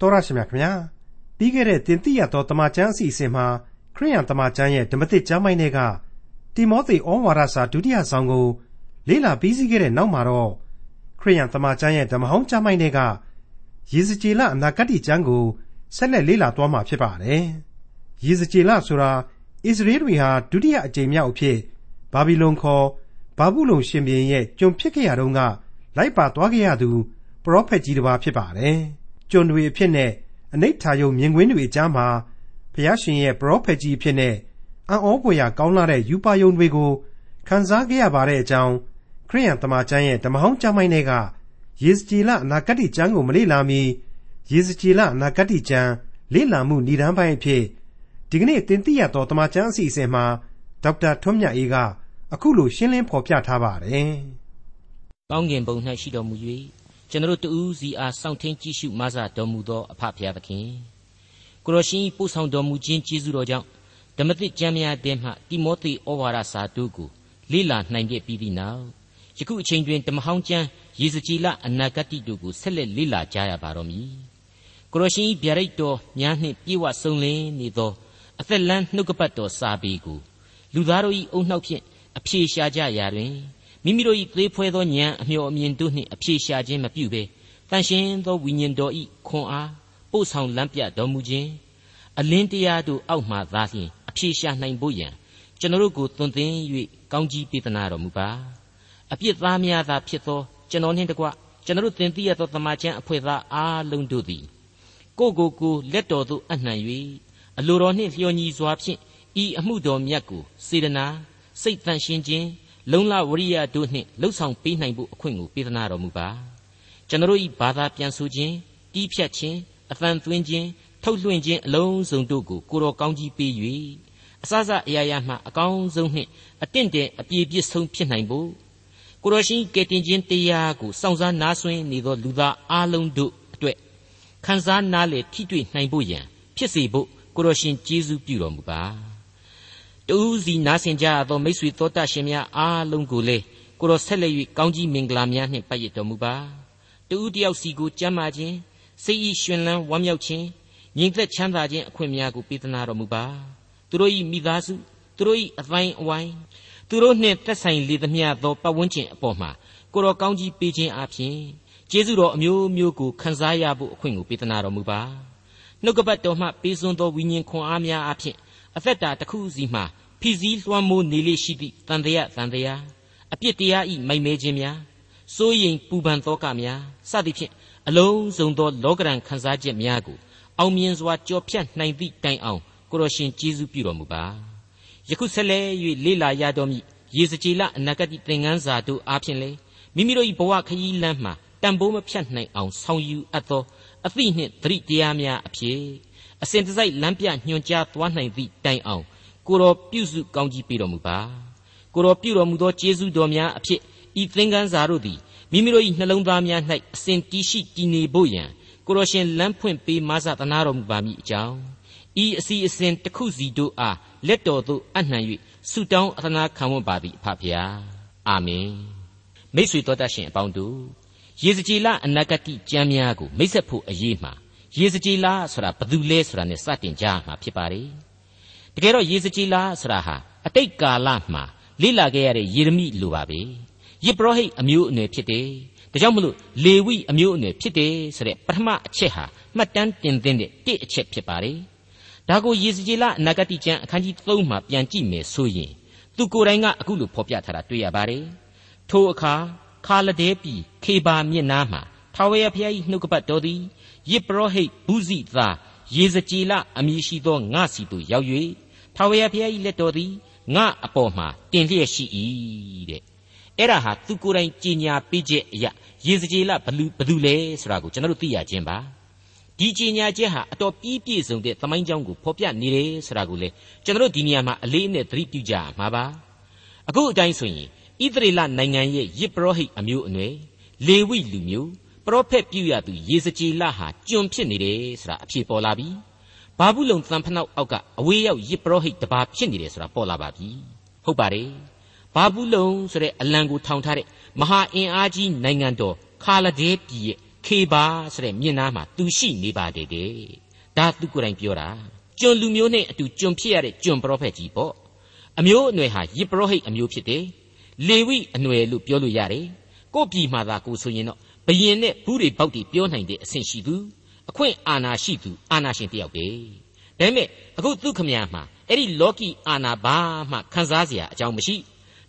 တော်ရရှိမြခင်ဗျာပြီးခဲ့တဲ့တင်ပြရသောတမန်ကျမ်းအစီအစဉ်မှာခရိယန်တမန်ကျမ်းရဲ့ဓမ္မသစ်ကျမ်းပိုင်းတွေကတိမောသေဩဝါဒစာဒုတိယဆောင်ကိုလေ့လာပြီးစီးခဲ့တဲ့နောက်မှာတော့ခရိယန်တမန်ကျမ်းရဲ့ဓမ္မဟောင်းကျမ်းပိုင်းတွေကယေဇကျေလအနာဂတ်ကျမ်းကိုဆက်လက်လေ့လာသွားမှာဖြစ်ပါတယ်ယေဇကျေလဆိုတာဣသရေလတွေဟာဒုတိယအကြိမ်မြောက်အဖြစ်ဘာဘီလုံခေါ်ဘာဘူးလုံရှင်ဘုရင်ရဲ့ကျွန်ဖြစ်ခဲ့ရတုန်းကလိုက်ပါသွားခဲ့ရသူပရောဖက်ကြီးတစ်ပါးဖြစ်ပါတယ်။ ကျွန်တွေအဖြစ်နဲ့အနိဋ္ဌာယုံမြင်ကွင်းတွေအကြားမှာဘုရားရှင်ရဲ့ပရောဖက်ကြီးအဖြစ်နဲ့အံ့ဩဖွယ်ရာကောင်းလာတဲ့ယူပါယုံတွေကိုခံစားခဲ့ရပါတဲ့အကြောင်းခရိယန်တမန်ကျမ်းရဲ့ဓမ္မဟောင်းကျမ်းပိုင်းတွေကယေဇကျေလအနာဂတ်ကျမ်းကိုမလေ့လာမီယေဇကျေလအနာဂတ်ကျမ်းလေ့လာမှုဏ္ဍန်ပိုင်းအဖြစ်ဒီကနေ့တင်ပြရသောတမန်ကျမ်းအစီအစဉ်မှာဒေါက်တာထွန်းမြတ်အေးကအခုလိုရှင်းလင်းဖော်ပြထားပါတယ်။ကောင်းကင်ဘုံ၌ရှိတော်မူ၍ ကျွန်တော်တို့တူးစီအားစောင့်ထင်းကြည့်ရှုမဆတော်မူသောအဖဖျားသခင်ကိုရရှိပို့ဆောင်တော်မူခြင်းကျေးဇူးတော်ကြောင့်ဓမ္မသစ်ကျမ်းများတဲမှတိမောသေဩဝါဒစာတို့ကိုလေ့လာနိုင်ခဲ့ပြီးသည့်နောက်ယခုအချိန်တွင်ဓမ္မဟောင်းကျမ်းရေစကြည်လအနာဂတ်တို့ကိုဆက်လက်လေ့လာကြရပါတော့မည်ကိုရရှိဗျာဒိတ်တော်များနှင့်ပြေဝဆုံလင်းနေသောအသက်လန်းနှုတ်ကပတ်တော်စာပေကိုလူသားတို့၏အုံနှောက်ဖြင့်အဖြေရှာကြရာတွင် မိမိတို့၏သေးဖွဲသောဉာဏ်အမျှော်အမြင်တို့နှင့်အဖြေရှာခြင်းမပြုဘဲတန်ရှင်းသောဝိညာဉ်တော်၏ခွန်အားပို့ဆောင်လမ်းပြတော်မူခြင်းအလင်းတရားတို့အောက်မှသာလျှင်အဖြေရှာနိုင်ဖို့ရန်ကျွန်တော်တို့ကိုသွန်သင်၍ကောင်းကြီးပေးသနာတော်မူပါအပြစ်သားများသာဖြစ်သောကျွန်တော်နှင့်တကွကျွန်တော်တို့သင်သိရသောတမန်ကျန်အဖွဲ့သားအားလုံးတို့သည်ကိုကိုကိုလက်တော်သို့အနှံ၍အလိုတော်နှင့်လျော်ညီစွာဖြင့်ဤအမှုတော်မြတ်ကိုစေတနာစိတ်တန်ရှင်းခြင်း လုံလဝရိယတို့နှင့်လှုပ်ဆောင်ပေးနိုင်ဖို့အခွင့်ကိုပေးသနာတော်မူပါကျွန်တော်၏ဘာသာပြန်ဆိုခြင်းတီးဖြတ်ခြင်းအသံသွင်းခြင်းထုတ်လွှင့်ခြင်းအလုံးစုံတို့ကိုကိုတော်ကောင်းကြီးပေး၍အစစအရာရာမှအကောင်းဆုံးနှင့်အတင့်တယ်အပြည့်ပြည့်ဆုံးဖြစ်နိုင်ဖို့ကိုတော်ရှင်ကယ်တင်ခြင်းတရားကိုစောင့်စားနားဆွင့်နေသောလူသားအလုံးတို့အတွက်ခံစားနားလေထိတွေ့နိုင်ဖို့ရန်ဖြစ်စေဖို့ကိုတော်ရှင်ကျေးဇူးပြုတော်မူပါ တူးစီနားဆင်ကြသောမိတ်ဆွေသောတရှင်များအားလုံးကိုလေကိုတော်ဆက်လက်၍ကောင်းကြီးမင်္ဂလာများနှင့်ပတ်ရတော်မူပါတူးတယောက်စီကိုကြမ်းမာခြင်းစိတ်ဤရှင်လန်းဝမ်းမြောက်ခြင်းညီသက်ချမ်းသာခြင်းအခွင့်များကိုပေးသနာတော်မူပါသူတို့၏မိသားစုသူတို့၏အတိုင်းအဝိုင်းသူတို့နှင့်သက်ဆိုင်လေသမျှသောပတ်ဝန်းကျင်အပေါ်မှာကိုတော်ကောင်းကြီးပေးခြင်းအပြင်ကျေးဇူးတော်အမျိုးမျိုးကိုခံစားရဖို့အခွင့်ကိုပေးသနာတော်မူပါနှုတ်ကပတ်တော်မှပေးစွန်းသောဝိညာဉ်ခွန်အားများအပြင် အသက်တာတစ်ခုစီမှာဖိစည်းလွှမ်းမိုးနေလေရှိသည့်တန်တရားတန်တရားအပြစ်တရားဤမိုက်မဲခြင်းများစိုးရိမ်ပူပန်သောကများစသည်ဖြင့်အလုံးစုံသောလောကရန်ခံစားချက်များကိုအောင်မြင်စွာကြော်ဖြတ်နိုင်သည့်တိုင်အောင်ကိုရရှင်ကျေးဇူးပြုတော်မူပါယခုဆက်လက်၍လေ့လာရတော်မူရေစကြည်လအနာဂတ်သင်ခန်းစာတို့အားဖြင့်လေမိမိတို့၏ဘဝခရီးလမ်းမှာတန်ဖိုးမဖြတ်နိုင်အောင်ဆောင်ယူအပ်သောအသည့်နှင့်သတိတရားများအဖြစ် အစဉ်တစိုက်လမ်းပြညွှန်ကြားသွားနိုင်သည့်တိုင်အောင်ကိုတော်ပြုစုကောင်းကြီးပေးတော်မူပါကိုတော်ပြုတော်မူသောကျေးဇူးတော်များအဖြစ်ဤသင်္ကန်းစာတို့သည်မိမိတို့၏နှလုံးသားများ၌အစဉ်တည်ရှိတည်နေဖို့ရန်ကိုတော်ရှင်လမ်းဖွင့်ပေးမဆသနာတော်မူပါမည်အကြောင်းဤအစီအစဉ်တစ်ခုစီတို့အားလက်တော်သို့အနှံ၍ဆုတောင်းအသနာခံဝတ်ပါသည်အဖဖျားအာမင်မိတ်ဆွေတော်တတ်ရှင်အပေါင်းတို့ယေဇကြည်လအနာဂတိကျမ်းများကိုမိတ်ဆက်ဖို့အရေးမှာ ယေဇကြည်လဆိုတာဘယ်သူလဲဆိုတာနဲ့စတင်ကြမှာဖြစ်ပါတယ်တကယ်တော့ယေဇကြည်လဆိုတာဟာအတိတ်ကာလမှာလေ့လာခဲ့ရတဲ့ယေရမိလိုပါပဲယေဘရဟိတ်အမျိုးအနွယ်ဖြစ်တယ်ဒါကြောင့်မလို့လေဝိအမျိုးအနွယ်ဖြစ်တယ်ဆိုတဲ့ပထမအချက်ဟာမှတ်တမ်းတင်သင့်တဲ့တစ်အချက်ဖြစ်ပါတယ်ဒါကိုယေဇကျေလအနာဂတိကျမ်းအခန်းကြီး3မှာပြန်ကြည့်မယ်ဆိုရင်သူကိုယ်တိုင်ကအခုလိုဖော်ပြထားတာတွေ့ရပါတယ်ထိုအခါခါလဒဲပြည်ခေဘာမြစ်နားမှာ ထာဝရဘုရား၏နှုတ်ကပတ်တော်သည်ယေဘရဟိတ်ဘူးဇိသားယေဇကျေလအမည်ရှိသောငါစီသို့ရောက်၍ထာဝရဘုရား၏လက်တော်သည်ငါအပေါ်မှာတင်လျက်ရှိ၏တဲ့အဲ့ဒါဟာသူကိုယ်တိုင်ကြင်ညာပေးချက်အရာယေဇကျေလဘလူဘသူလဲဆိုတာကိုကျွန်တော်တို့သိရခြင်းပါဒီကြင်ညာချက်ဟာအတော်ပြီးပြည့်စုံတဲ့သမိုင်းကြောင်းကိုဖော်ပြနေတယ်ဆိုတာကိုလေကျွန်တော်တို့ဒီနေရာမှာအလေးအနက်သတိပြုကြရမှာပါအခုအတိုင်းဆိုရင်ဣသရေလနိုင်ငံရဲ့ယစ်ပရောဟိတ်အမျိုးအနွယ်လေဝိလူမျိုး ပရောဖက်ပြုရသူယေဇကျေလဟာကျွန်ဖြစ်နေတယ်ဆိုတာအဖြေပေါ်လာပြီဘာဘူးလုံသံဖနောက်အောက်ကအဝေးရောက်ယစ်ပရောဟိတ်တပါဖြစ်နေတယ်ဆိုတာပေါ်လာပါပြီဟုတ်ပါတယ်ဘာဘူးလုံဆိုတဲ့အလံကိုထောင်ထားတဲ့မဟာအင်အားကြီးနိုင်ငံတော်ခါလဒဲပြည်ရဲ့ခခေဘာဆိုတဲ့မြင်နာမှာသူရှိနေပါတယ်တဲ့ဒါသူကိုယ်တိုင်ပြောတာကျွန်လူမျိုးနဲ့အတူကျွန်ဖြစ်ရတဲ့ကျွန်ပရောဖက်ကြီးပေါ့အမျိုးအနွယ်ဟာယစ်ပရောဟိတ်အမျိုးဖြစ်တယ်လေဝိအနွယ်လို့ပြောလို့ရတယ်ကို့ပြည်မှာသာကိုဆိုရင်တော့ ဘယင်နဲ့ဘူးတွေပေါက်တွေပြောနိုင်တဲ့အဆင့်ရှိသူအခွင့်အာဏာရှိသူအာဏာရှင်တယောက်ပဲဒါပေမဲ့အခုသူခမရမှာအဲ့ဒီလောကီအာဏာဘာမှခံစားစရာအကြောင်းမရှိ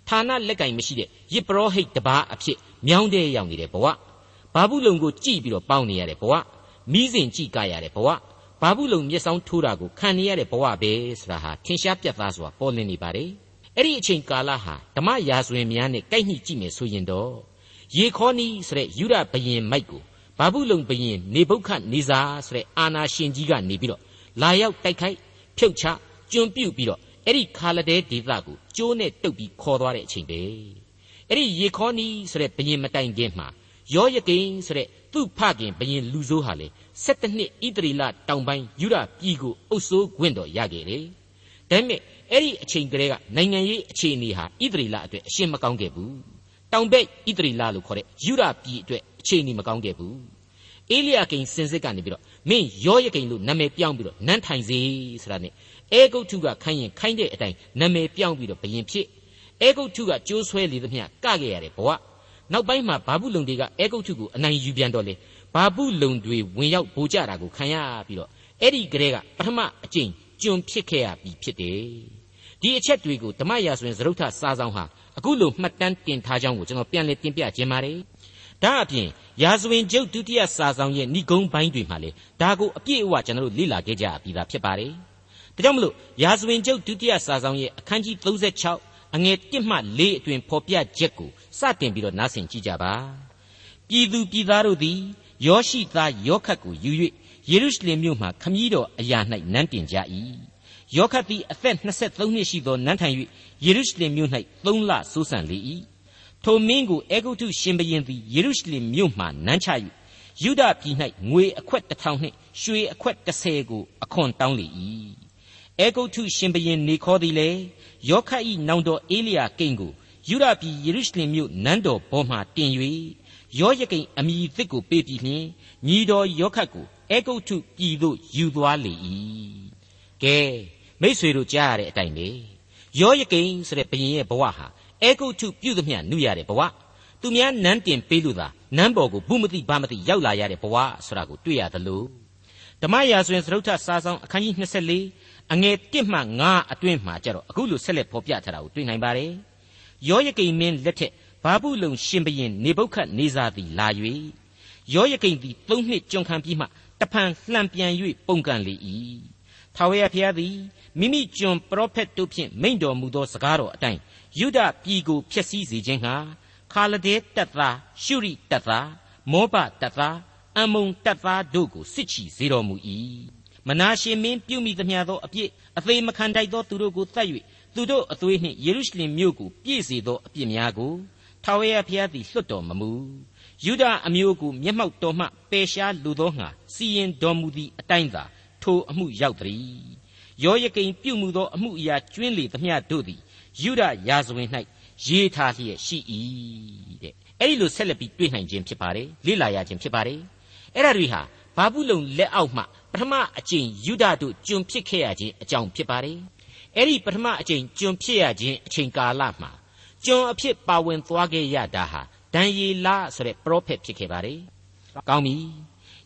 ဌာနလက်ကင်မရှိတဲ့ယစ်ပရောဟိတ်တပါးအဖြစ်မြောင်းတဲ့ရောက်နေတဲ့ဘဝဘာဘူးလုံကိုကြည်ပြီးတော့ပေါင်းနေရတဲ့ဘဝမိစဉ်ကြည်ကရတဲ့ဘဝဘာဘူးလုံမျက်စောင်းထိုးတာကိုခံနေရတဲ့ဘဝပဲဆိုတာဟာထင်ရှားပြတ်သားစွာပေါ်လင်းနေပါတယ်အဲ့ဒီအချိန်ကာလဟာဓမ္မရာဇဝင်များနဲ့ကိုက်ညှိကြည့်မယ်ဆိုရင်တော့ ယေခေါနီဆိုတဲ့ယူဒဘယင်မိုက်ကိုဘာဘူးလုံဘယင်နေဘုခနေဇာဆိုတဲ့အာနာရှင်ကြီးကနေပြီးတော့လာရောက်တိုက်ခိုက်ဖြုတ်ချကျွံပြုတ်ပြီးတော့အဲ့ဒီခါလဒဲဒေသကိုကျိုးနဲ့တုပ်ပြီးခေါ်သွားတဲ့အချိန်ပဲအဲ့ဒီယေခေါနီဆိုတဲ့ဘယင်မတိုင်ခင်မှာယောယကိန်ဆိုတဲ့သူ့ဖခင်ဘယင်လူဆိုးဟာလေ7နှစ်ဣတရီလတောင်ပိုင်းယူဒပြည်ကိုအုပ်စိုးခွင့်တော်ရခဲ့တယ်ဒါပေမဲ့အဲ့ဒီအချိန်ကလေးကနိုင်ငံရေးအခြေအနေဟာဣတရီလအတွက်အရှင်းမကောင်းခဲ့ဘူး တောင်ဘက်ဣတရီလလို့ခေါ်တဲ့ယူဒပြည်အတွက်အခြေအနေမကောင်းခဲ့ဘူးအေလိယကိန်စင်စစ်ကနေပြီးတော့မင်းယောယကိန်လို့နာမည်ပြောင်းပြီးတော့နန်းထိုင်စေဆိုတာနဲ့အဲဂုတ်ထုကခိုင်းရင်ခိုင်းတဲ့အတိုင်းနာမည်ပြောင်းပြီးတော့ဘယင်ဖြစ်အဲဂုတ်ထုကကြိုးဆွဲလေသမျှကခဲ့ရတဲ့ဘဝနောက်ပိုင်းမှာဘာဘူးလုံတွေကအဲဂုတ်ထုကိုအနိုင်ယူပြန်တော့လေဘာဘူးလုံတွေဝင်ရောက်ဗိုလ်ကြတာကိုခံရပြီးတော့အဲ့ဒီကလေးကပထမအကျင့်ကျွံဖြစ်ခဲ့ရပြီဖြစ်တယ်ဒီအချက်တွေကိုဓမ္မရာဆိုရင်သရုတ်ထစာဆောင်ဟာ အခုလိုမှတ်တမ်းတင်ထားကြောင်းကိုကျွန်တော်ပြန်လည်တင်ပြခြင်းပါတယ်ဒါအပြင်ရာဇဝင်ကျုပ်ဒုတိယစာဆောင်ရဲ့ဏိဂုံးပိုင်းတွေမှာလေဒါကိုအပြည့်အဝကျွန်တော်တို့လေ့လာခဲ့ကြပြီးသားဖြစ်ပါတယ်ဒါကြောင့်မလို့ရာဇဝင်ကျုပ်ဒုတိယစာဆောင်ရဲ့အခန်းကြီး36အငယ်1မှ4အတွင်ဖော်ပြချက်ကိုစတင်ပြီးတော့နားဆင်ကြည့်ကြပါပြည်သူပြည်သားတို့သည်ယောရှိသားယောခတ်ကိုယူ၍ယေရုရှလင်မြို့မှခမည်းတော်အရာ၌နန်းတင်ကြ၏ ယောခတ်သည်အသက်23နှစ်ရှိသောနန်းထိုင်၍ယေရုရှလင်မြို့၌3လစိုးစံလေ၏ထိုမင်းကိုအေဂုတ်ထုရှင်ဘရင်သည်ယေရုရှလင်မြို့မှနန်းချ၍ယူဒပြည်၌ငွေအခွက်တစ်ထောင်နှင့်ရွှေအခွက်30ကိုအခွန်တောင်းလေ၏အေဂုတ်ထုရှင်ဘရင်နေခေါ်သည်လေယောခတ်၏နောင်တော်အေလိယကိန်ကိုယူဒပြည်ယေရုရှလင်မြို့နန်းတော်ဘောမှတင်၍ယောယကိန်အမိသစ်ကိုပေးပြီးလျှင်ညီတော်ယောခတ်ကိုအေဂုတ်ထုပြည်သို့ယူသွားလေ၏ကဲ မိษွေတို့ကြားရတဲ့အတိုင်းပဲယောယကိန်ဆိုတဲ့ဘရင်ရဲ့ဘဝဟာအေဂုတ်ထုပြုသမျှနှုရတဲ့ဘဝသူများနန်းတင်ပေးလို့သာနန်းပေါ်ကိုဘူးမသိဘာမသိရောက်လာရတဲ့ဘဝဆိုတာကိုတွေ့ရသလိုဓမ္မရာဆိုရင်သရုတ်ထစာဆောင်အခန်းကြီး24အငယ်1မှ9အတွင်းမှာကြတော့အခုလိုဆက်လက်ဖော်ပြထားတာကိုတွေ့နိုင်ပါတယ်ယောယကိန်မင်းလက်ထက်ဘာဘူးလုံရှင်ဘရင်နေဘုခတ်နေစာသည်လာ၍ယောယကိန်သည်သုံးနှစ်ကျွန်ခံပြီးမှတဖန်လှံပြန်၍ပုန်ကန်လေ၏ထာဝရဘုရားသည်မိမိကျွန်ပရောဖက်တို့ဖြင့်မိန့်တော်မူသောစကားတော်အတိုင်းယုဒပြည်ကိုဖျက်ဆီးစေခြင်းဟာခါလဒဲတပ်သားရှုရိတပ်သားမောဘတပ်သားအမုံတပ်သားတို့ကိုစစ်ချီစေတော်မူ၏မနာရှင်မင်းပြုမိသမျှသောအပြစ်အသေးမခံတိုက်သောသူတို့ကိုသတ်၍သူတို့အသွေးနှင့်ယေရုရှလင်မြို့ကိုပြည့်စေသောအပြစ်များကိုထာဝရဘုရားသည်လွတ်တော်မမူယူဒအမျိုးကိုမျက်မှောက်တော်မှပယ်ရှားလိုသောငါစီရင်တော်မူသည့်အတိုင်းသာထိုအမှုရောက်သည် ယောယကိန်ပြုမှုသောအမှုအရာကျွင်းလေသမျှတို့သည်ယူဒရာဇဝင်၌ရေးထားလျက်ရှိ၏တဲ့အဲ့ဒီလိုဆက်လက်ပြီးတွေ့နိုင်ခြင်းဖြစ်ပါတယ်လေ့လာရခြင်းဖြစ်ပါတယ်အဲ့ဒါတွေဟာဘာဘူးလုံလက်အောက်မှပထမအကျင့်ယူဒတို့ကျွန်ဖြစ်ခဲ့ရခြင်းအကြောင်းဖြစ်ပါတယ်အဲ့ဒီပထမအကျင့်ကျွန်ဖြစ်ရခြင်းအချိန်ကာလမှာကျွန်အဖြစ်ပါဝင်သွားခဲ့ရတာဟာဒံယေလဆိုတဲ့ပရောဖက်ဖြစ်ခဲ့ပါတယ်ကောင်းပြီ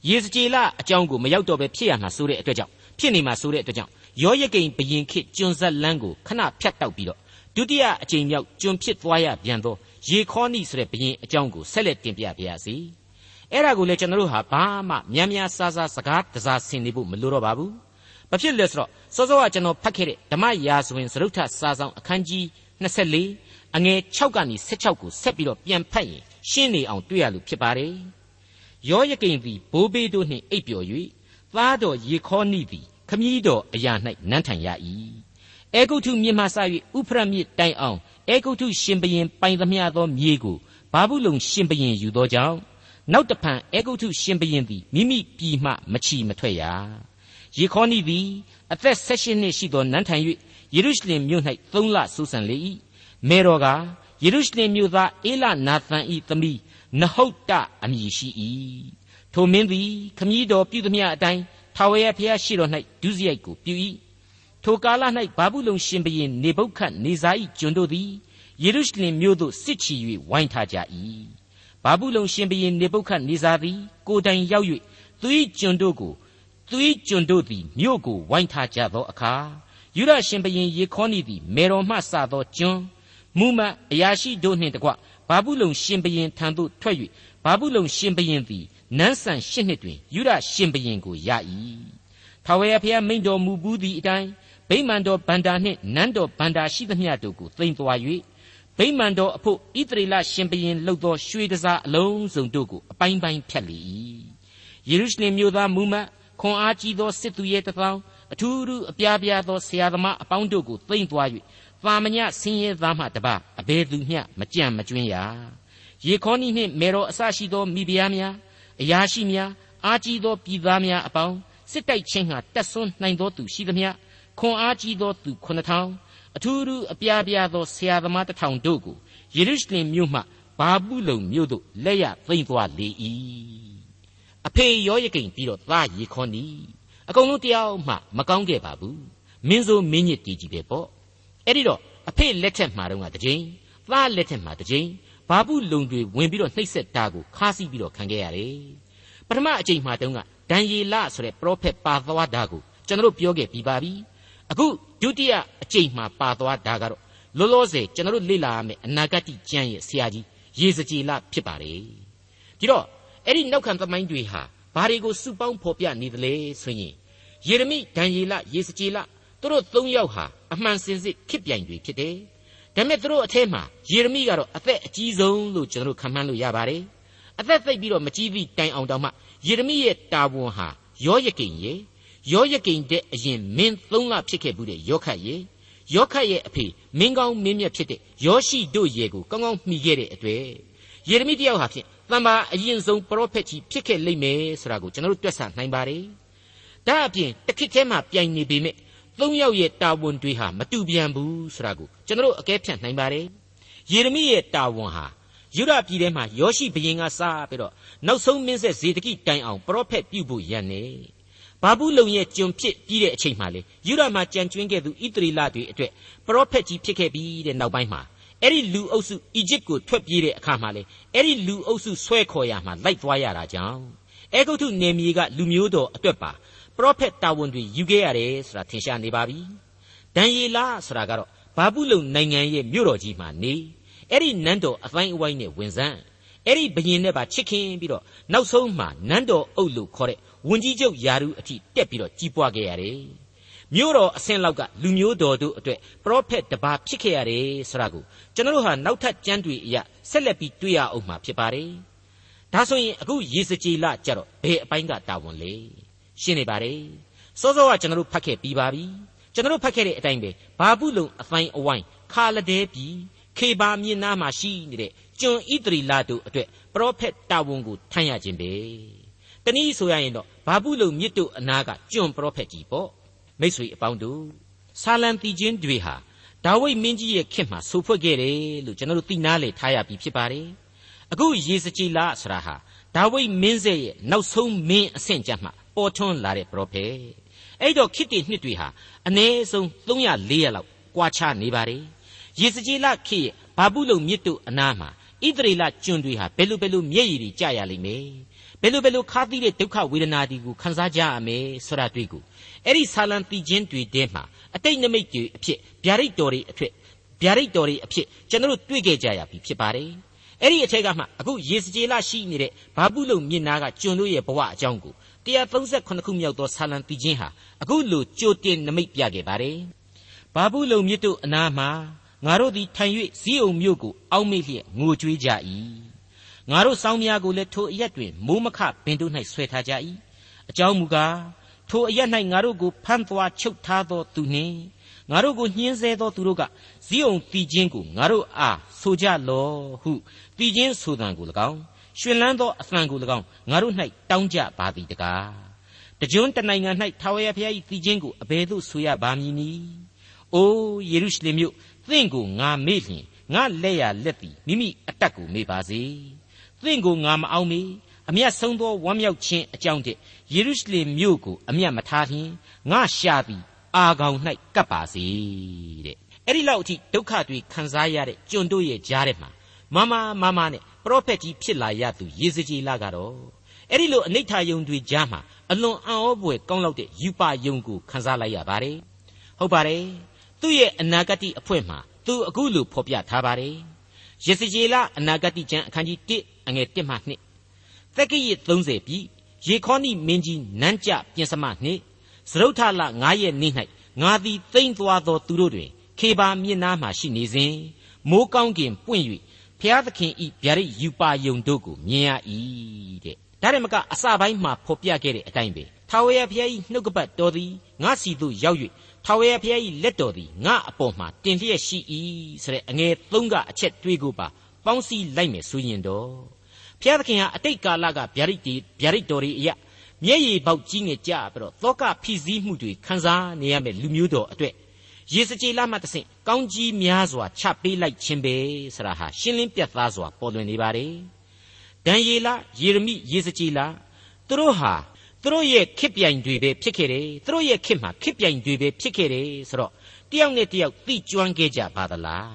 ယေဇကျေလအကြောင်းကိုမရောက်တော့ပဲဖြစ်ရမှာဆိုတဲ့အတွက်ကြောင့်ဖြစ်နေမှာဆိုတဲ့အတွက်ကြောင့် ယောယကိန်ဘယင်ခေကျွန်ဆက်လန်းကိုခဏဖြတ်တောက်ပြီးတော့ဒုတိယအကြိမ်မြောက်ကျွန်ဖြစ်သွားရပြန်သောယေခေါနိဆိုတဲ့ဘုရင်အကြောင်းကိုဆက်လက်တင်ပြပါရစေ။အဲ့ဒါကိုလည်းကျွန်တော်တို့ဟာဘာမှများများဆာဆာစကားတစားဆင်နေဖို့မလိုတော့ပါဘူး။ဘာဖြစ်လဲဆိုတော့စောစောကကျွန်တော်ဖတ်ခဲ့တဲ့ဓမ္မရာဇဝင်စရုပ်ထစာဆောင်အခန်းကြီး24အငယ်6ကနေ16ကိုဆက်ပြီးတော့ပြန်ဖတ်ရင်ရှင်းနေအောင်တွေ့ရလို့ဖြစ်ပါတယ်။ယောယကိန်သည်ဘိုးဘေးတို့နှင့်အိပ်ပျော်၍သားတော်ယေခေါနိသည် ခမည်းတော်အရာ၌နန်းထိုင်ရ၏အဲဂုတ်ထုမြစ်မှစ၍ဥဖရမြစ်တိုင်အောင်အဲဂုတ်ထုရှင်ဘရင်ပိုင်သမျှသောမြေကိုဘာဘူးလုံရှင်ဘရင်ယူသောကြောင့်နောက်တဖန်အဲဂုတ်ထုရှင်ဘရင်သည်မိမိပြည်မှမချီမထွက်ရယေခေါနိသည်အသက်၁၈နှစ်ရှိသောနန်းထိုင်၍ယေရုရှလင်မြို့၌သုံးလဆူဆန်လေ၏မေတော်ကယေရုရှလင်မြို့သားအေလနာသန်၏သမီးနဟုတ်တအမည်ရှိ၏ထိုမင်းသည်ခမည်းတော်ပြုသမျှအတိုင်း ထာဝရဘုရားရှိတော်၌ဒုစရိုက်ကိုပြု၏ထိုကာလ၌ဘာဘူးလုံရှင်ဘရင်နေဗုခတ်နေဇာ၏ကျွန်တို့သည်ယေရုရှလင်မြို့သို့စစ်ချီ၍ဝိုင်းထားကြ၏ဘာဘူးလုံရှင်ဘရင်နေဗုခတ်နေဇာသည်ကိုတိုင်ရောက်၍သူ၏ကျွန်တို့ကိုသူ၏ကျွန်တို့သည်မြို့ကိုဝိုင်းထားကြသောအခါယူရရှင်ဘရင်ယေခေါနိသည်မေတော်မှစသောကျွန်မူမတ်အရာရှိတို့နှင့်တကွဘာဘူးလုံရှင်ဘရင်ထံသို့ထွက်၍ ဘာဘူးလုံရှင်ဘရင်သည်နန်းဆန်ရှစ်နှစ်တွင်ယူရရှင်ဘရင်ကိုရ၏ထာဝရဘုရားမိန့်တော်မူဘူးသည့်အတိုင်းဗိမာန်တော်ဗန္တာနှင့်နန်းတော်ဗန္တာရှိသမျှတို့ကိုသိမ်းသွား၍ဗိမာန်တော်အဖို့ဣသရေလရှင်ဘရင်လှုပ်သောရွှေတစားအလုံးစုံတို့ကိုအပိုင်းပိုင်းဖြတ်လေ၏ယေရုရှလင်မြို့သားမူမတ်ခွန်အားကြီးသောစစ်သူရဲတစ်သောင်းအထူးထူးအပြားပြားသောဆရာသမားအပေါင်းတို့ကိုသိမ်းသွား၍သာမညဆင်းရဲသားမှတပါအဘယ်သူမျှမကြံ့မကျွင်းရ ယေခေါနိနှင့်မေတော်အစရှိသောမိဖုရားများအရာရှိများအားကြီးသောပြည်သားများအပေါင်းစစ်တိုက်ခြင်းဟာတက်ဆွန်းနိုင်သောသူရှိသမျှခွန်အားကြီးသောသူ9000အထူးထူးအပြားပြားသောဆရာသမားတစ်ထောင်တို့ကိုယေရုရှလင်မြို့မှဘာဘူးလုံမြို့သို့လက်ရသိမ်းသွားလေ၏အဖေရောယကိန်ပြီးတော့သားရေခေါနီအကုန်လုံးတယောက်မှမကောင်းခဲ့ပါဘူးမင်းဆိုမင်းညစ်တီးကြီးပဲပေါ့အဲ့ဒီတော့အဖေလက်ထက်မှာတော့ကတကြိမ်သားလက်ထက်မှာတကြိမ် ဘာဘူးလုံတွေဝင်ပြီးတော့နှိပ်စက်တာကိုခါးစီးပြီးတော့ခံခဲ့ရတယ်ပထမအကြိမ်မှာတုန်းကဒံယေလဆိုတဲ့ပရောဖက်ပါသွားတာကိုကျွန်တော်တို့ပြောခဲ့ပြီးပါပြီအခုဒုတိယအကြိမ်မှာပါသွားတာကတော့လောလောဆယ်ကျွန်တော်တို့လေ့လာရမယ့်အနာဂတ်ကျမ်းရဲ့ဆရာကြီးရေစကြည်လဖြစ်ပါတယ်ဒီတော့အဲ့ဒီနောက်ခံသမိုင်းတွေဟာဘာတွေကိုစုပေါင်းဖော်ပြနေသလဲဆိုရင်ယေရမိဒံယေလရေစကြည်လသူတို့၃ယောက်ဟာအမှန်စင်စစ်ခစ်ပြိုင်တွေဖြစ်တယ် ဒါပေမဲ့သူတို့အထက်မှာယေရမိကတော့အသက်အကြီးဆုံးလို့ကျွန်တော်တို့ခန့်မှန်းလို့ရပါတယ်အသက်သိပ်ပြီးတော့မကြီးသည့်တိုင်အောင်တောင်မှယေရမိရဲ့တာဝန်ဟာယောယကိန်ရဲ့ယောယကိန်တဲ့အရင်မင်း၃လဖြစ်ခဲ့ဘူးတဲ့ယောခတ်ရဲ့ယောခတ်ရဲ့အဖေမင်းကောင်းမင်းမြတ်ဖြစ်တဲ့ယောရှိတို့ရဲ့ကိုကောင်းကောင်းမှီခဲ့တဲ့အတွေ့ယေရမိတယောက်ဟာဖြင့်တမ္ပါအရင်ဆုံးပရောဖက်ကြီးဖြစ်ခဲ့လိမ့်မယ်ဆိုတာကိုကျွန်တော်တို့တွက်ဆနိုင်ပါတယ်ဒါအပြင်တစ်ခေတ်ထဲမှာပြိုင်နေပေမဲ့ သုံးယောက်ရဲ့တာဝန်တွေဟာမတူပြန်ဘူးဆိုတာကိုကျွန်တော်တို့အကဲဖြတ်နိုင်ပါတယ်ယေရမိရဲ့တာဝန်ဟာယူရပြည်ထဲမှာယောရှိဘရင်ကစားပြီးတော့နောက်ဆုံးမင်းဆက်ဇေဒကိတိုင်အောင်ပရောဖက်ပြုဖို့ရန်နေဘာဘူးလုံရဲ့ကျွန်ဖြစ်ပြီးတဲ့အချိန်မှလေယူရမှာကြံကျွင်းခဲ့သူဣသရေလတွေအတွက်ပရောဖက်ကြီးဖြစ်ခဲ့ပြီးတဲ့နောက်ပိုင်းမှာအဲ့ဒီလူအုပ်စုအီဂျစ်ကိုထွက်ပြေးတဲ့အခါမှာလေအဲ့ဒီလူအုပ်စုဆွဲခေါ်ရမှာလိုက်သွားရတာကြောင့်အဲဂုတ်ထုနေမြေကလူမျိုးတော်အတွက်ပါ ပရောဖက်တာဝန်တွေယူခဲ့ရတယ်ဆိုတာထင်ရှားနေပါပြီဒံယေလဆိုတာကတော့ဘာဘူးလုံနိုင်ငံရဲ့မြို့တော်ကြီးမှာနေအဲ့ဒီနန်းတော်အတိုင်းအဝိုင်းနဲ့ဝင်စမ်းအဲ့ဒီဘရင်နဲ့ပါချစ်ခင်ပြီးတော့နောက်ဆုံးမှာနန်းတော်အုပ်လို့ခေါ်တဲ့ဝန်ကြီးချုပ်ယာရုအထိတက်ပြီးတော့ကြီးပွားခဲ့ရတယ်မြို့တော်အဆင့်လောက်ကလူမျိုးတော်တို့အတွက်ပရောဖက်တပါဖြစ်ခဲ့ရတယ်ဆိုတာကိုကျွန်တော်တို့ဟာနောက်ထပ်ကျမ်းတွေအရဆက်လက်ပြီးတွေ့ရအောင်မှာဖြစ်ပါတယ်ဒါဆိုရင်အခုရေစကြည်လကြတော့ဘယ်အပိုင်းကတာဝန်လဲ ရှင်းနေပါတယ်စောစောကကျွန်တော်တို့ဖတ်ခဲ့ပြီးပါပြီကျွန်တော်တို့ဖတ်ခဲ့တဲ့အတိုင်းပဲဘာဘူးလုံအတိုင်းအဝိုင်းခါလဒဲပြည်ခေဘာမြင့်နားမှာရှိနေတဲ့ကျွန်ဣသရီလာတို့အတွက်ပရောဖက်တာဝန်ကိုထမ်းရခြင်းပဲတနည်းဆိုရရင်တော့ဘာဘူးလုံမြစ်တို့အနာကကျွန်ပရောဖက်ကြီးပေါ့မိษွေအပေါင်းတို့ဆာလံတီချင်းတွေဟာဒါဝိဒ်မင်းကြီးရဲ့ခေတ်မှာဆူဖွက်ခဲ့တယ်လို့ကျွန်တော်တို့သိနာလေထားရပြီဖြစ်ပါတယ်အခုယေစကြည်လာဆရာဟာဒါဝိဒ်မင်းဆက်ရဲ့နောက်ဆုံးမင်းအဆင့်ကြမှာ ပေါ်ထွန်းလာတဲ့ပရောဖက်အဲ့တော့ခေတ်တည်နှစ်တွေဟာအနည်းဆုံး300 400လောက်ကွာခြားနေပါတယ်ယေစကြည်လခေတ်ရဲ့ဘာဘူးလုံမြစ်တို့အနားမှာဣသရေလကျွန်းတွေဟာဘယ်လိုဘယ်လိုမျက်ရည်တွေကျရလိမ့်မယ်ဘယ်လိုဘယ်လိုခါသီးတဲ့ဒုက္ခဝေဒနာတွေကိုခံစားကြရမယ်ဆိုတာတွေ့ကိုအဲ့ဒီဆာလံတီချင်းတွေတဲမှာအတိတ်နမိတ်တွေအဖြစ်ဗျာဒိတ်တော်တွေအဖြစ်ဗျာဒိတ်တော်တွေအဖြစ်ကျွန်တော်တို့တွေ့ခဲ့ကြရပြီဖြစ်ပါတယ် အဲ့ဒီအထက်ကမှအခုရေစကြည်လရှိနေတဲ့ဘာပုလုံမြင့်နာကကျွန်တို့ရဲ့ဘဝအကြောင်းကို138ခုမြောက်သောဆာလံတီချင်းဟာအခုလိုကြိုတင်နမိတ်ပြခဲ့ပါတယ်ဘာပုလုံမြစ်တို့အနားမှာငါတို့သည်ထိုင်၍ဇီးအုံမြို့ကိုအောက်မေ့လျက်ငိုကြွေးကြ၏ငါတို့စောင်းများကိုလည်းထိုအရက်တွင်မိုးမခပင်တို့၌ဆွဲထားကြ၏အကြောင်းမူကားထိုအရက်၌ငါတို့ကိုဖမ်းသွားချုပ်ထားသောသူနှင့်ငါတို့ကိုညှင်းဆဲသောသူတို့ကဇီးအောင်တီချင်းကိုငါတို့အား ဆိုကြလောဟုတီချင်းဆိုတံကို၎င်းရှင်လန်းသောအသံကို၎င်းငါတို့၌တောင်းကြပါသည်တကားတကြွတနိုင်ငံ၌ထာဝရဘုရား၏တီချင်းကိုအဘယ်သို့ဆိုရပါမည်နည်းအိုးယေရုရှလင်မြို့သင်ကိုငါမေ့လျင်ငါလက်ရလက်သည်မိမိအတက်ကိုမေ့ပါစေသင်ကိုငါမအောင်မေအမျက်ဆုံးသောဝမ်းမြောက်ခြင်းအကြောင်းတည်းယေရုရှလင်မြို့ကိုအမျက်မထားလျင်ငါရှာသည်အာကောင်၌ကပ်ပါစေတဲ့ အဲ့ဒီလောက်အထိဒုက္ခတွေခံစားရတဲ့ကျွန်တို့ရဲ့ကြားထဲမှာမမမမနဲ့ပရောဖက်ကြီးဖြစ်လာရသူယေဇကျေလကတော့အဲ့ဒီလိုအနိဋ္ဌာယုံတွေကြားမှာအလွန်အံ့ဩဖွယ်ကောင်းလောက်တဲ့ယူပါယုံကိုခံစားလိုက်ရပါတယ်ဟုတ်ပါတယ်သူ့ရဲ့အနာဂတ်အဖွင့်မှာသူအခုလိုဖော်ပြထားပါတယ်ယေဇကျေလအနာဂတ်ကျမ်းအခန်းကြီး1အငယ်1မှ2သက္ကရာ30ပြီယေခေါနိမင်းကြီးနန်းကြပြင်စမနှင့်သရုတ်ထလ9ရက်နေ့၌ငါသည်သိမ့်သွားသောသူတို့တွင် ခေပါမြစ်နားမှရှိနေစဉ်မိုးကောင်းကင်ပွင့်၍ဖျားသခင်ဤဗျာဒိတ်ယူပါယုံတို့ကိုမြင်ရ၏တဲ့ဒါရမကအစပိုင်းမှာဖော်ပြခဲ့တဲ့အတိုင်းပဲထာဝရဘုရား၏နှုတ်ကပတ်တော်သည်ငါစီသို့ရောက်၍ထာဝရဘုရား၏လက်တော်သည်ငါအပေါ်မှာတင်လျက်ရှိ၏ဆိုတဲ့အငယ်၃ကအချက်တွေးကိုပါပေါင်းစည်းလိုက်မယ်ဆိုရင်တော့ဘုရားသခင်ဟာအတိတ်ကာလကဗျာဒိတ်တွေဗျာဒိတ်တော်တွေအရာမျက်ရည်ပေါက်ကြီးငယ်ကြပြီးတော့သောကဖိစည်းမှုတွေခံစားနေရမယ့်လူမျိုးတော်အတွက် ယေစကြည်လမှတဆင့်ကောင်းကြီးများစွာချပေးလိုက်ခြင်းပဲဆရာဟာရှင်းလင်းပြတ်သားစွာပေါ်လွင်နေပါတယ်ဒံယေလယေရမိယေစကြည်လသူတို့ဟာသူတို့ရဲ့ခစ်ပြိုင်တွေပဲဖြစ်ခဲ့တယ်သူတို့ရဲ့ခစ်မှာခစ်ပြိုင်တွေပဲဖြစ်ခဲ့တယ်ဆိုတော့တယောက်နဲ့တယောက်သိကျွမ်းခဲ့ကြပါသလား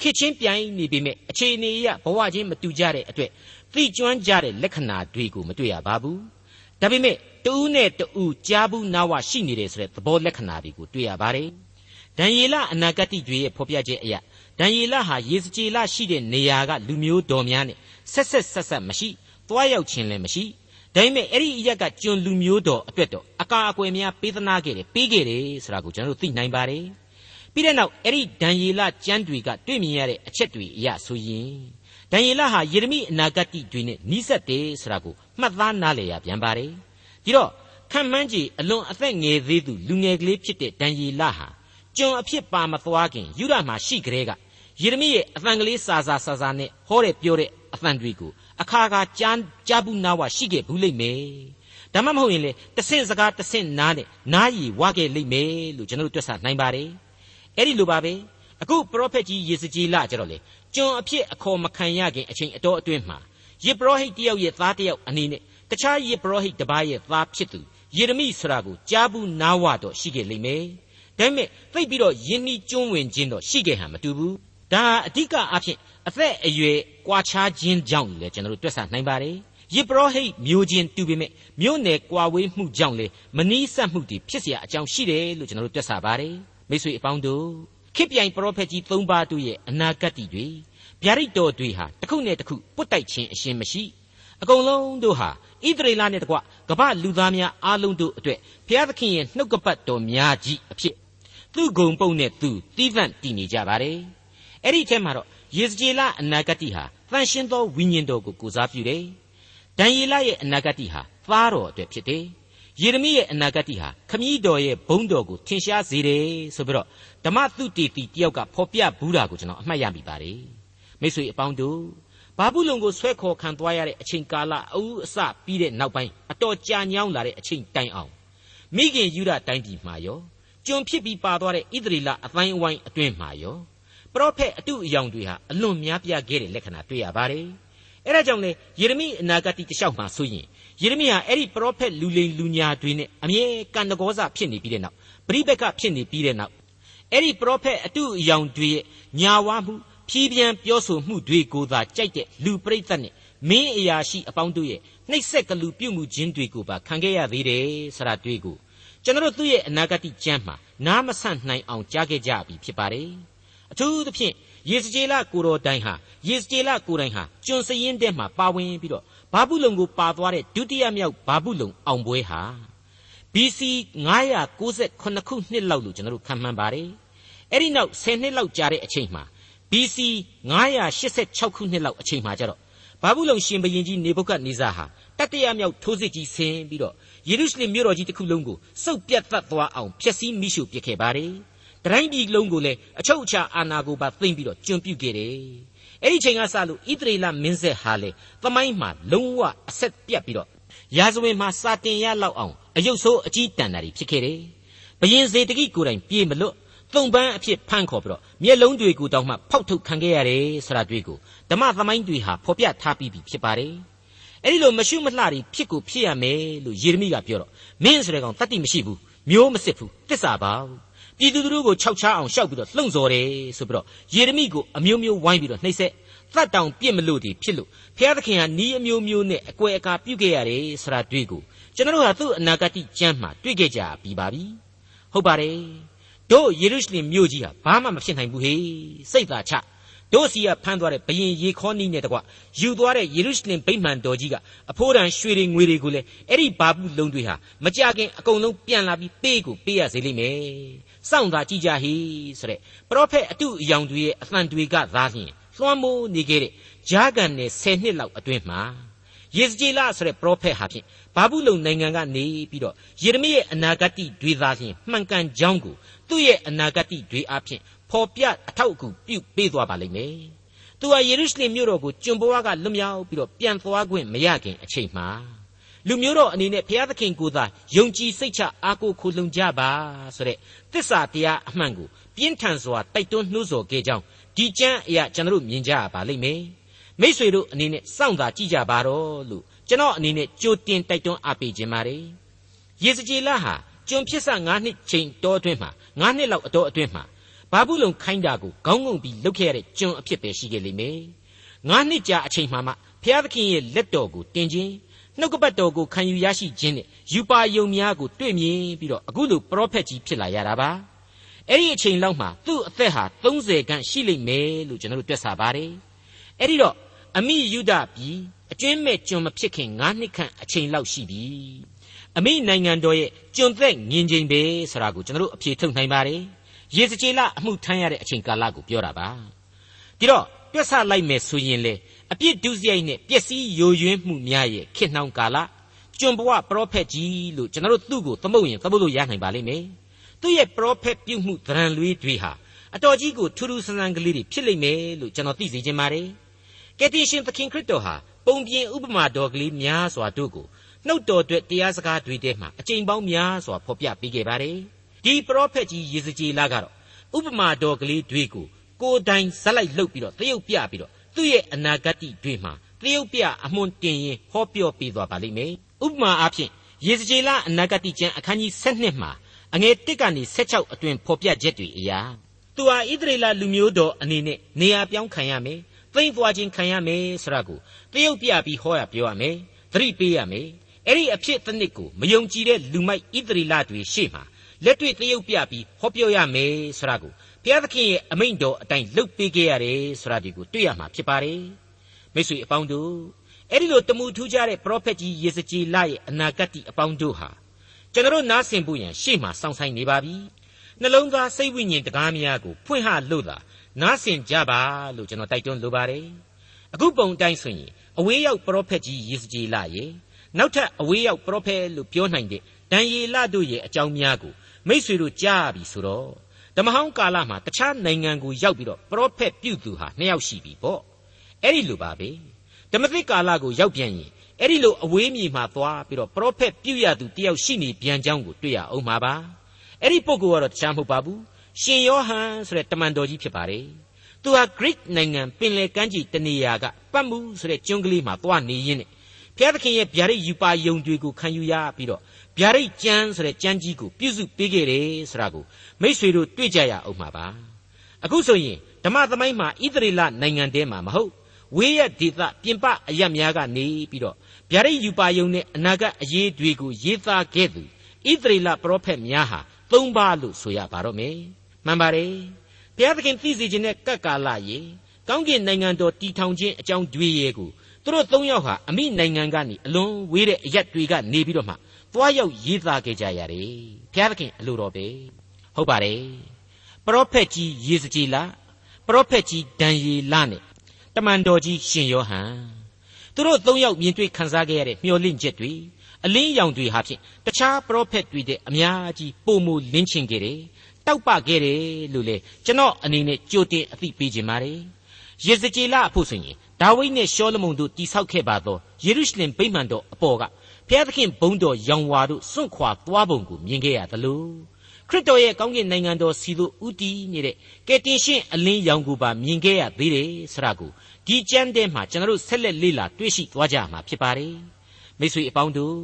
ခစ်ချင်းပြိုင်နေပေမဲ့အခြေအနေအရဘဝချင်းမတူကြတဲ့အတွက်သိကျွမ်းကြတဲ့လက္ခဏာတွေကိုမတွေ့ရပါဘူးဒါပေမဲ့တူးနဲ့တူးကြားဘူးနာဝရှိနေတယ်ဆိုတဲ့သဘောလက္ခဏာတွေကိုတွေ့ရပါတယ် ဒံယေလအနာဂတ်တွေရဲ့ဖော်ပြချက်အရဒံယေလဟာယေစကြည်လရှိတဲ့နေရာကလူမျိုးတော်များနဲ့ဆက်ဆက်ဆက်ဆက်မရှိသွားရောက်ခြင်းလည်းမရှိဒါပေမဲ့အဲ့ဒီအရက်ကကျွန်လူမျိုးတော်အတွက်တော့အကာအကွယ်များပေးသနာခဲ့တယ်ပေးခဲ့တယ်ဆိုတာကိုကျွန်တော်တို့သိနိုင်ပါတယ်ပြီးတဲ့နောက်အဲ့ဒီဒံယေလကျမ်းတွေကတွေ့မြင်ရတဲ့အချက်တွေအရဆိုရင်ဒံယေလဟာယေရမိအနာဂတ်တွေနဲ့နီးစပ်တယ်ဆိုတာကိုမှတ်သားနားလည်ရပြန်ပါတယ်ဒီတော့ခံမှန်းကြည့်အလွန်အသက်ငယ်သေးသူလူငယ်ကလေးဖြစ်တဲ့ဒံယေလဟာ ကျွန်အဖြစ်ပါမသွားခင်ယူဒမှာရှိကြတဲ့ကယေရမိရဲ့အသံကလေးစာစာစာစာနဲ့ဟောတဲ့ပြောတဲ့အသံတွေကိုအခါခါကြားကြားဘူးနာဝရှိခဲ့ဘူးလိမ့်မယ်ဒါမှမဟုတ်ရင်လေတဆင့်စကားတဆင့်နားနဲ့နားရည်ဝခဲ့လိမ့်မယ်လို့ကျွန်တော်တို့တွက်ဆနိုင်ပါတယ်အဲ့ဒီလိုပါပဲအခုပရောဖက်ကြီးယေစကြည်လကျတော့လေကျွန်အဖြစ်အခေါ်မခံရခင်အချိန်အတော်အတွင်းမှာယေပရောဟိတ်တယောက်ရဲ့သားတယောက်အနေနဲ့တခြားယေပရောဟိတ်တစ်ပါးရဲ့သားဖြစ်သူယေရမိဆိုတာကိုကြားဘူးနားဝတော့ရှိခဲ့လိမ့်မယ် ဒါပေမဲ့သိပြီးတော့ယင်းဤကျွန်းဝင်ခြင်းတော့ရှိခဲ့ဟန်မတူဘူးဒါအဓိကအဖြစ်အသက်အရွယ်ကွာခြားခြင်းကြောင့်လေကျွန်တော်တို့တွက်ဆနိုင်ပါတယ်ယေပရောဟိတ်မျိုးချင်းတူပေမဲ့မြို့နယ်ကွာဝေးမှုကြောင့်လေမနီးစပ်မှုတွေဖြစ်เสียအကြောင်းရှိတယ်လို့ကျွန်တော်တို့တွက်ဆပါတယ်မိတ်ဆွေအပေါင်းတို့ခိပြိုင်ပရောဖက်ကြီး၃ပါးတို့ရဲ့အနာဂတ်တွေဗျာဒိတ်တော်တွေဟာတစ်ခုနဲ့တစ်ခုပွတ်တိုက်ခြင်းအရှင်မရှိအကုန်လုံးတို့ဟာဣသရေလနဲ့တကွကမ္ဘာလူသားများအားလုံးတို့အတွက်ဘုရားသခင်ရဲ့နှုတ်ကပတ်တော်များကြီးအဖြစ် သူ့ဂုံပုံနဲ့သူတီးသန့်တည်နေကြပါတယ်အဲ့ဒီထဲမှာတော့ယေဇကျေလအနာဂတ်ဟာတန်ရှင်းသောဝိညာဉ်တော်ကိုကိုစားပြုတယ်ဒံယေလရဲ့အနာဂတ်ဟာသားတော်အတွက်ဖြစ်တယ်ယေရမိရဲ့အနာဂတ်ဟာခမည်းတော်ရဲ့ဘုန်းတော်ကိုထင်ရှားစေတယ်ဆိုပြီးတော့ဓမ္မသုတေတီတယောက်ကဖော်ပြဘူးတာကိုကျွန်တော်အမှတ်ရမိပါတယ်မိတ်ဆွေအပေါင်းတို့ဘာဘူးလုံကိုဆွဲခေါ်ခံသွားရတဲ့အချိန်ကာလအဦးအစပြီးတဲ့နောက်ပိုင်းအတော်ကြာညောင်းလာတဲ့အချိန်တိုင်အောင်မိခင်ယူဒတိုင်းပြည်မှာရော ကျွန်ဖြစ်ပြီးပါသွားတဲ့ဣသရေလအတိုင်းအဝိုင်းအတွင်းမှာရောပရောဖက်အတုအယောင်တွေဟာအလွန်များပြားခဲ့တဲ့လက္ခဏာတွေ့ရပါတယ်အဲဒါကြောင့်လေယေရမိအနာဂတ်တခြားမှာဆိုရင်ယေရမိဟာအဲ့ဒီပရောဖက်လူလိမ်လူညာတွေနဲ့အမြဲကံတကောစဖြစ်နေပြီးတဲ့နောက်ပရိဘက်ကဖြစ်နေပြီးတဲ့နောက်အဲ့ဒီပရောဖက်အတုအယောင်တွေရဲ့ညာဝမှုဖြီးပြန်ပြောဆိုမှုတွေကိုသာကြိုက်တဲ့လူပရိသတ်နဲ့မင်းအရာရှိအပေါင်းတို့ရဲ့နှိပ်စက်ကလူပြုတ်မှုခြင်းတွေကိုပါခံခဲ့ရသေးတယ်ဆရာတွေ့ကို ကျွန်တော်တို့သူ့ရဲ့အနာဂတ်ကျမ်းမှာနားမဆန့်နိုင်အောင်ကြားခဲ့ကြပြီဖြစ်ပါတယ်အထူးသဖြင့်ယေစကျေလကိုတော်တိုင်ဟာယေစကျေလကိုတိုင်ဟာကျွန်စရင်တဲ့မှာပါဝင်ပြီးတော့ဘာဘူးလုံကိုပါသွားတဲ့ဒုတိယမြောက်ဘာဘူးလုံအောင်ပွဲဟာ BC 998ခုနှစ်လောက်လို့ကျွန်တော်တို့ခန့်မှန်းပါတယ်အဲ့ဒီနောက်10နှစ်လောက်ကြာတဲ့အချိန်မှာ BC 986ခုနှစ်လောက်အချိန်မှာကျတော့ဘာဘူးလုံရှင်ဘရင်ကြီးနေဘုကတ်နေဇာဟာတတိယမြောက်ထိုးစစ်ကြီးဆင်ပြီးတော့ ယေရုရှလင်မြို့တော်ကြီးတစ်ခုလုံးကိုစုပ်ပြတ်သက်သွားအောင်ဖျက်ဆီးမိရှုပစ်ခဲ့ပါတယ်။တိုင်းပြည်လုံးကိုလည်းအချုပ်အခြာအာဏာကိုပါသိမ်းပြီးတော့ကျွံပြုတ်ခဲ့တယ်။အဲ့ဒီချိန်ကစလို့ဣသရေလမင်းဆက်ဟာလေသမိုင်းမှာလုံးဝအဆက်ပြတ်ပြီးတော့ရာဇဝင်မှာစာတင်ရလောက်အောင်အယုတ်ဆိုးအကြီးတန်တာတွေဖြစ်ခဲ့တယ်။ဘယင်စေတကိကိုယ်တိုင်ပြေးမလွတ်သုံပန်းအဖြစ်ဖမ်းခေါ်ပြီးတော့မျက်လုံးတွေကိုတောင်မှဖောက်ထုတ်ခံခဲ့ရတယ်ဆိုတာတွေ့ကိုဓမ္မသမိုင်းတွေဟာဖော်ပြထားပြီးပြီဖြစ်ပါတယ်။ အဲ့ဒီလိုမရှုမလှတွေဖြစ်ကိုဖြစ်ရမယ်လို့ယေရမိကပြောတော့မင်းဆိုတဲ့ကောင်တတ်တိမရှိဘူးမျိုးမစစ်ဘူးတစ္ဆာပါပြည်သူတို့ကိုခြောက်ချအောင်ရှောက်ပြီးတော့လှုံ့ဆော်တယ်ဆိုပြီးတော့ယေရမိကိုအမျိုးမျိုးဝိုင်းပြီးတော့နှိပ်စက်သတ်တောင်ပြစ်မလို့ဒီဖြစ်လို့ဘုရားသခင်ကနီးအမျိုးမျိုးနဲ့အကွယ်အကာပြုခဲ့ရတယ်ဆိုတာတွေ့ကိုကျွန်တော်တို့ဟာသူ့အနာဂတ်ကျမ်းမှာတွေ့ခဲ့ကြပြီးပါပြီဟုတ်ပါတယ်တို့ယေရုရှလင်မြို့ကြီးဟာဘာမှမဖြစ်နိုင်ဘူးဟေးစိတ်သာချ တို့စီကဖမ်းသွားတဲ့ဘရင်ရေခေါနီးနဲ့တကွယူသွားတဲ့ယေရုရှလင်ဗိမာန်တော်ကြီးကအဖိုးတန်ရွှေတွေငွေတွေကိုလည်းအဲ့ဒီဘာဘူးလုံးတွေဟာမကြခင်အကုန်လုံးပြန်လာပြီးပေးကိုပေးရစေလိမ့်မယ်စောင့်သာကြည့်ကြဟိဆိုတဲ့ပရောဖက်အတုအယောင်တွေရဲ့အသံတွေကသာလျှင်လွှမ်းမိုးနေခဲ့တဲ့ဂျာကန်နယ်10နှစ်လောက်အတွင်းမှာယေဇကျေလဆိုတဲ့ပရောဖက်ဟာဖြင့်ဘာဘူးလုံနိုင်ငံကနေပြီးတော့ယေရမိရဲ့အနာဂတ်တွေသာလျှင်မှန်ကန်ကြောင်းကိုသူ့ရဲ့အနာဂတ်တွေအဖြစ် ဖော်ပြအထောက်အကူပြုပေးသွားပါလိမ့်မယ်။သူဟာယေရုရှလင်မြို့တော်ကိုကျွန်ဘဝကလွတ်မြောက်ပြီးတော့ပြန်သွားခွင့်မရခင်အချိန်မှာလူမျိုးတော်အနေနဲ့ဘုရားသခင်ကိုသာယုံကြည်စိတ်ချအားကိုးခိုလှုံကြပါဆိုတဲ့သစ္စာတရားအမှန်ကိုပြင်းထန်စွာတိုက်တွန်းနှိုးဆော်ခဲ့ကြောင်းဒီကျမ်းအရာကျွန်တော်တို့မြင်ကြရပါလိမ့်မယ်။မိษွေတို့အနေနဲ့စောင့်သာကြည့်ကြပါတော့လို့ကျွန်တော်အနေနဲ့ကြိုတင်တိုက်တွန်းအားပေးခြင်းပါတယ်။ယေစကြည်လဟာကျွန်ဖြစ်ဆ9နှစ်ချိန်တောအတွင်းမှာ9နှစ်လောက်အတော်အတွင်းမှာ ဘာဘူးလုံခိုင်းတာကိုခေါင်းငုံပြီးလုပ်ခဲ့ရတဲ့ကျွန်အဖြစ်ပဲရှိခဲ့လိမ့်မယ်။ငါးနှစ်ကြာအချိန်မှမှဘုရားသခင်ရဲ့လက်တော်ကိုတင်ခြင်းနှုတ်ကပတ်တော်ကိုခံယူရရှိခြင်းနဲ့ယူပါယုံများကိုတွေ့မြင်ပြီးတော့အခုလိုပရောဖက်ကြီးဖြစ်လာရတာပါ။အဲ့ဒီအချိန်လောက်မှာသူ့အသက်ဟာ30ခန့်ရှိလိမ့်မယ်လို့ကျွန်တော်တို့တွက်ဆပါတယ်။အဲ့ဒီတော့အမိယုဒပြည်အကျွင်းမဲ့ကျွန်မဖြစ်ခင်9နှစ်ခန့်အချိန်လောက်ရှိပြီ။အမိနိုင်ငံတော်ရဲ့ကျွန်သက်ငင်ချိန်ပဲဆိုတာကိုကျွန်တော်တို့အဖြေထုတ်နိုင်ပါတယ်။ ရေစကြည်လအမှုထမ်းရတဲ့အချိန်ကာလကိုပြောတာပါဒီတော့တွက်ဆလိုက်မယ်ဆိုရင်လေအပြစ်ဒုစရိုက်နဲ့ပျက်စီးယိုယွင်းမှုများရဲ့ခေတ်နှောင်းကာလကျွန်ဘဝပရောဖက်ကြီးလို့ကျွန်တော်တို့သူ့ကိုသမုတ်ရင်သမုတ်လို့ရနိုင်ပါလိမ့်မယ်သူ့ရဲ့ပရောဖက်ပြုမှုသရံလွေးတွေဟာအတော်ကြီးကိုထူးထူးဆန်းဆန်းကလေးတွေဖြစ်လိမ့်မယ်လို့ကျွန်တော်သိစေချင်ပါတယ်ကယ်တင်ရှင်သခင်ခရစ်တော်ဟာပုံပြင်ဥပမာတော်ကလေးများစွာတို့ကိုနှုတ်တော်အတွက်တရားစကားတွေထဲမှာအကြိမ်ပေါင်းများစွာဖော်ပြပေးခဲ့ပါတယ် ဒီပရောဖက်ကြီးယေဇကျေလကတော့ဥပမာတော်ကလေးတွေကိုကိုယ်တိုင်ဇက်လိုက်လှုပ်ပြီးတော့တရုပ်ပြပြီးတော့သူ့ရဲ့အနာဂတ်တွေမှာတရုပ်ပြအမွန်တင်ရင်ဟောပြောပေးသွားပါလိမ့်မယ်ဥပမာအားဖြင့်ယေဇကျေလအနာဂတ်ကျမ်းအခန်းကြီး7မှာအငယ်1ကနေ16အတွင်ဖော်ပြချက်တွေအရာသူဟာဣသရေလလူမျိုးတော်အနေနဲ့နေရာပြောင်းခံရမယ်သိမ့်သွားခြင်းခံရမယ်ဆိုတာကိုတရုပ်ပြပြီးဟောရပြောရမယ်သတိပေးရမယ်အဲ့ဒီအဖြစ်တစ်နစ်ကိုမယုံကြည်တဲ့လူမိုက်ဣသရေလတွေရှေ့မှာ လက်တွေ့တရုပ်ပြပြီးဟောပြောရမယ်ဆိုတာကိုဘုရားသခင်ရဲ့အမိန့်တော်အတိုင်းလုပ်ပေးခဲ့ရတယ်ဆိုတာဒီကိုတွေ့ရမှာဖြစ်ပါတယ်မိတ်ဆွေအပေါင်းတို့အဲ့ဒီလိုတမှုထူးခြားတဲ့ပရောဖက်ကြီးယေဇကျေလရဲ့အနာဂတ်အပေါင်းတို့ဟာကျွန်တော်နားဆင်ဖို့ရန်ရှေ့မှာစောင့်ဆိုင်နေပါပြီနှလုံးသားစိတ်ဝိညာဉ်တကားများကိုဖွင့်ဟလို့သာနားဆင်ကြပါလို့ကျွန်တော်တိုက်တွန်းလိုပါတယ်အခုပုံတိုင်းဆိုရင်အဝေးရောက်ပရောဖက်ကြီးယေဇကျေလရဲ့နောက်ထပ်အဝေးရောက်ပရောဖက်လို့ပြောနိုင်တဲ့ဒံယေလတို့ရဲ့အကြောင်းများကို မိษွေတို့ကြားပြီဆိုတော့ဓမ္မဟောင်းကာလမှာတခြားနိုင်ငံကိုရောက်ပြီးတော့ပရောဖက်ပြုသူဟာနှစ်ယောက်ရှိပြီပေါ့အဲ့ဒီလိုပါပဲဓမ္မသစ်ကာလကိုရောက်ပြန်ရင်အဲ့ဒီလိုအဝေးမြေမှာသွားပြီးတော့ပရောဖက်ပြုရသူတယောက်ရှိနေပြန်ကြောင်းကိုတွေ့ရအောင်ပါပါအဲ့ဒီပုဂ္ဂိုလ်ကတော့တခြားမဟုတ်ပါဘူးရှင်ယောဟန်ဆိုတဲ့တမန်တော်ကြီးဖြစ်ပါတယ်သူဟာ Greek နိုင်ငံပင်လယ်ကမ်းခြေတနေရာကပတ်မှုဆိုတဲ့ကျွန်းကလေးမှာသွားနေရင်းနဲ့ဘုရားသခင်ရဲ့ဗျာဒိတ်ယူပါယုံတွေကိုခံယူရပြီးတော့ ဗျာဒိတ်ကျမ်းဆိုတဲ့ကျမ်းကြီးကိုပြုစုပေးခဲ့တယ်ဆိုတာကိုမိษွေတို့တွေ့ကြရအောင်မှာပါအခုဆိုရင်ဓမ္မသမိုင်းမှာဣသရေလနိုင်ငံတဲမှာမဟုတ်ဝေးရဒေသပြင်ပအရက်များကနေပြီးတော့ဗျာဒိတ်ယူပါယုံနဲ့အနာဂတ်အရေးတွေကိုရေးသားခဲ့သူဣသရေလပရောဖက်များဟာသုံးပါလို့ဆိုရပါတော့မယ်မှန်ပါတယ်ဘုရားသခင်သိစေခြင်းနဲ့ကပ်ကာလရေကောင်းကင်နိုင်ငံတော်တည်ထောင်ခြင်းအကြောင်းတွေရဲ့ကို သူတို့သုံးယောက်ဟာအမိနိုင်ငံကနေအလွန်ဝေးတဲ့အရက်တွေကနေပြီးတော့မှသွားရောက်ရေးသားခဲ့ကြရတယ်ဘုရားသခင်အလိုတော်ပဲဟုတ်ပါတယ်ပရောဖက်ကြီးယေဇကျေလပရောဖက်ကြီးဒံယေလနဲ့တမန်တော်ကြီးရှင်ယောဟန်သူတို့သုံးယောက်မြင်တွေ့ခံစားခဲ့ရတဲ့မျှော်လင့်ချက်တွေအလင်းရောင်တွေဟာဖြင့်တခြားပရောဖက်တွေတဲ့အများကြီးပုံမူလင်းချင်ခဲ့တယ်တောက်ပခဲ့တယ်လို့လေကျွန်တော်အနေနဲ့ကြိုတင်အသိပေးခြင်းပါတယ် ယေဇကျေလအဖို့ဆိုရင်ဒါဝိဒ်နဲ့ရှောလမုန်တို့တိဆောက်ခဲ့ပါသောယေရုရှလင်ဗိမာန်တော်အပေါ်ကဘုရားသခင်ဘုန်းတော်ရောင်ဝါတို့စွန့်ခွာသွားပုံကိုမြင်ခဲ့ရသလိုခရစ်တော်ရဲ့ကောင်းကင်နိုင်ငံတော်စီသို့ဥတီးနေတဲ့ကယ်တင်ရှင်အလင်းရောင်ကိုပါမြင်ခဲ့ရသေးတယ်ဆရာကိုဒီဒီကျမ်းထဲမှာကျွန်တော်တို့ဆက်လက်လေ့လာတွေ့ရှိသွားကြမှာဖြစ်ပါတယ်မိတ်ဆွေအပေါင်းတို့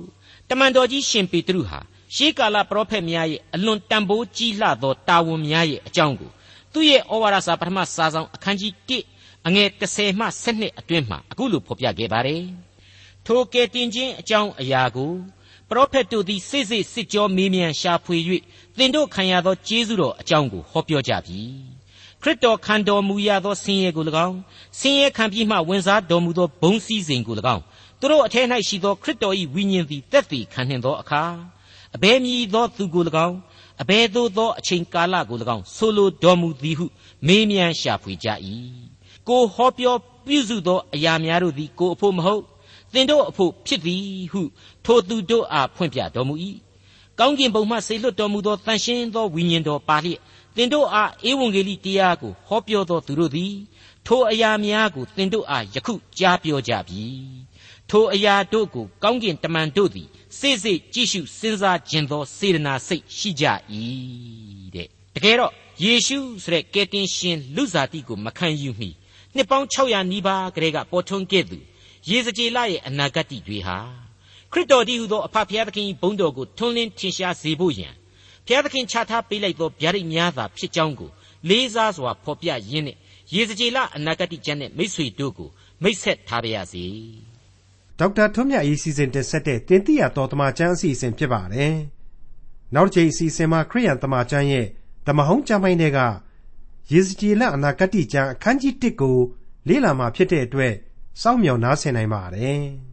တမန်တော်ကြီးရှင်ပေတရုဟာရှေးကာလပရောဖက်များရဲ့အလွန်တန်ဖိုးကြီးလှသောတာဝန်များရဲ့အကြောင်းကိုသူ့ရဲ့ဩဝါဒစာပထမစာဆောင်အခန်းကြီး1 အငယ်30မှ7အတွင်းမှာအခုလိုဖော်ပြခဲ့ပါတယ်ထိုကယ်တင်ခြင်းအကြောင်းအရာကိုပရောဖက်တို့သည်စိတ်စိတ်စစ်ကြောမေးမြန်းရှာဖွေ၍သင်တို့ခံရသောကျေးဇူးတော်အကြောင်းကိုဟောပြောကြပြီခရစ်တော်ခံတော်မူရသောဆင်းရဲကို၎င်းဆင်းရဲခံပြီးမှဝင်စားတော်မူသောဘုံစည်းစိမ်ကို၎င်းသူတို့အထက်၌ရှိသောခရစ်တော်၏ဝိညာဉ်သည်တက်သည်ခံနှင့်သောအခါအဘယ်မည်သောသူကို၎င်းအဘယ်သို့သောအချိန်ကာလကို၎င်းဆိုလိုတော်မူသည်ဟုမေးမြန်းရှာဖွေကြ၏ ကိုဟောပြောပြုစုသောအရာများတို့သည်ကိုအဖို့မဟုတ်သင်တို့အဖို့ဖြစ်သည်ဟုထိုသူတို့အားဖွင့်ပြတော်မူ၏ကောင်းကင်ဘုံမှဆေလွတ်တော်မူသောတန်ရှင်းသောဝိညာဉ်တော်ပါလျက်သင်တို့အားဧဝံဂေလိတရားကိုဟောပြောသောသူတို့သည်ထိုအရာများကိုသင်တို့အားယခုကြားပြောကြပြီထိုအရာတို့ကိုကောင်းကင်တမန်တို့သည်စိစိကြည့်ရှုစဉ်းစားခြင်းသောစေတနာစိတ်ရှိကြ၏တဲ့တကယ်တော့ယေရှုဆိုတဲ့ကယ်တင်ရှင်လူစားတိကိုမခံယူမီ နှစ်ပေါင်း600နီးပါးကလေးကပေါ်ထွန်းခဲ့သူယေဇကျေလရဲ့အနာဂတ်တွေဟာခရစ်တော်တည်းဟူသောအဖဖျားသခင်ဘုန်းတော်ကိုထွန်းလင်းထင်ရှားစေဖို့ယံဖျားသခင်ချထားပေးလိုက်သောဗျာဒိတ်များသာဖြစ်ကြောင်းကိုလေးစားစွာဖော်ပြရင်းနဲ့ယေဇကျေလအနာဂတ်ကျမ်းနဲ့မိษွေတို့ကိုမိတ်ဆက်ထားပါရစေဒေါက်တာထွန်းမြတ်အေးစီစဉ်တင်ဆက်တဲ့တင်ပြတော်တမချန်းအစီအစဉ်ဖြစ်ပါတယ်နောက်တစ်ချိန်အစီအစဉ်မှာခရိယန်တမချန်းရဲ့ဓမ္မဟောင်းကျမ်းပိုင်းတွေက ယေဇကျေလအနာဂတ်ကျမ်းအခန်းကြီး1ကိုလေ့လာမှာဖြစ်တဲ့အတွက်စောင့်မျှော်နားဆင်နိုင်ပါတယ်။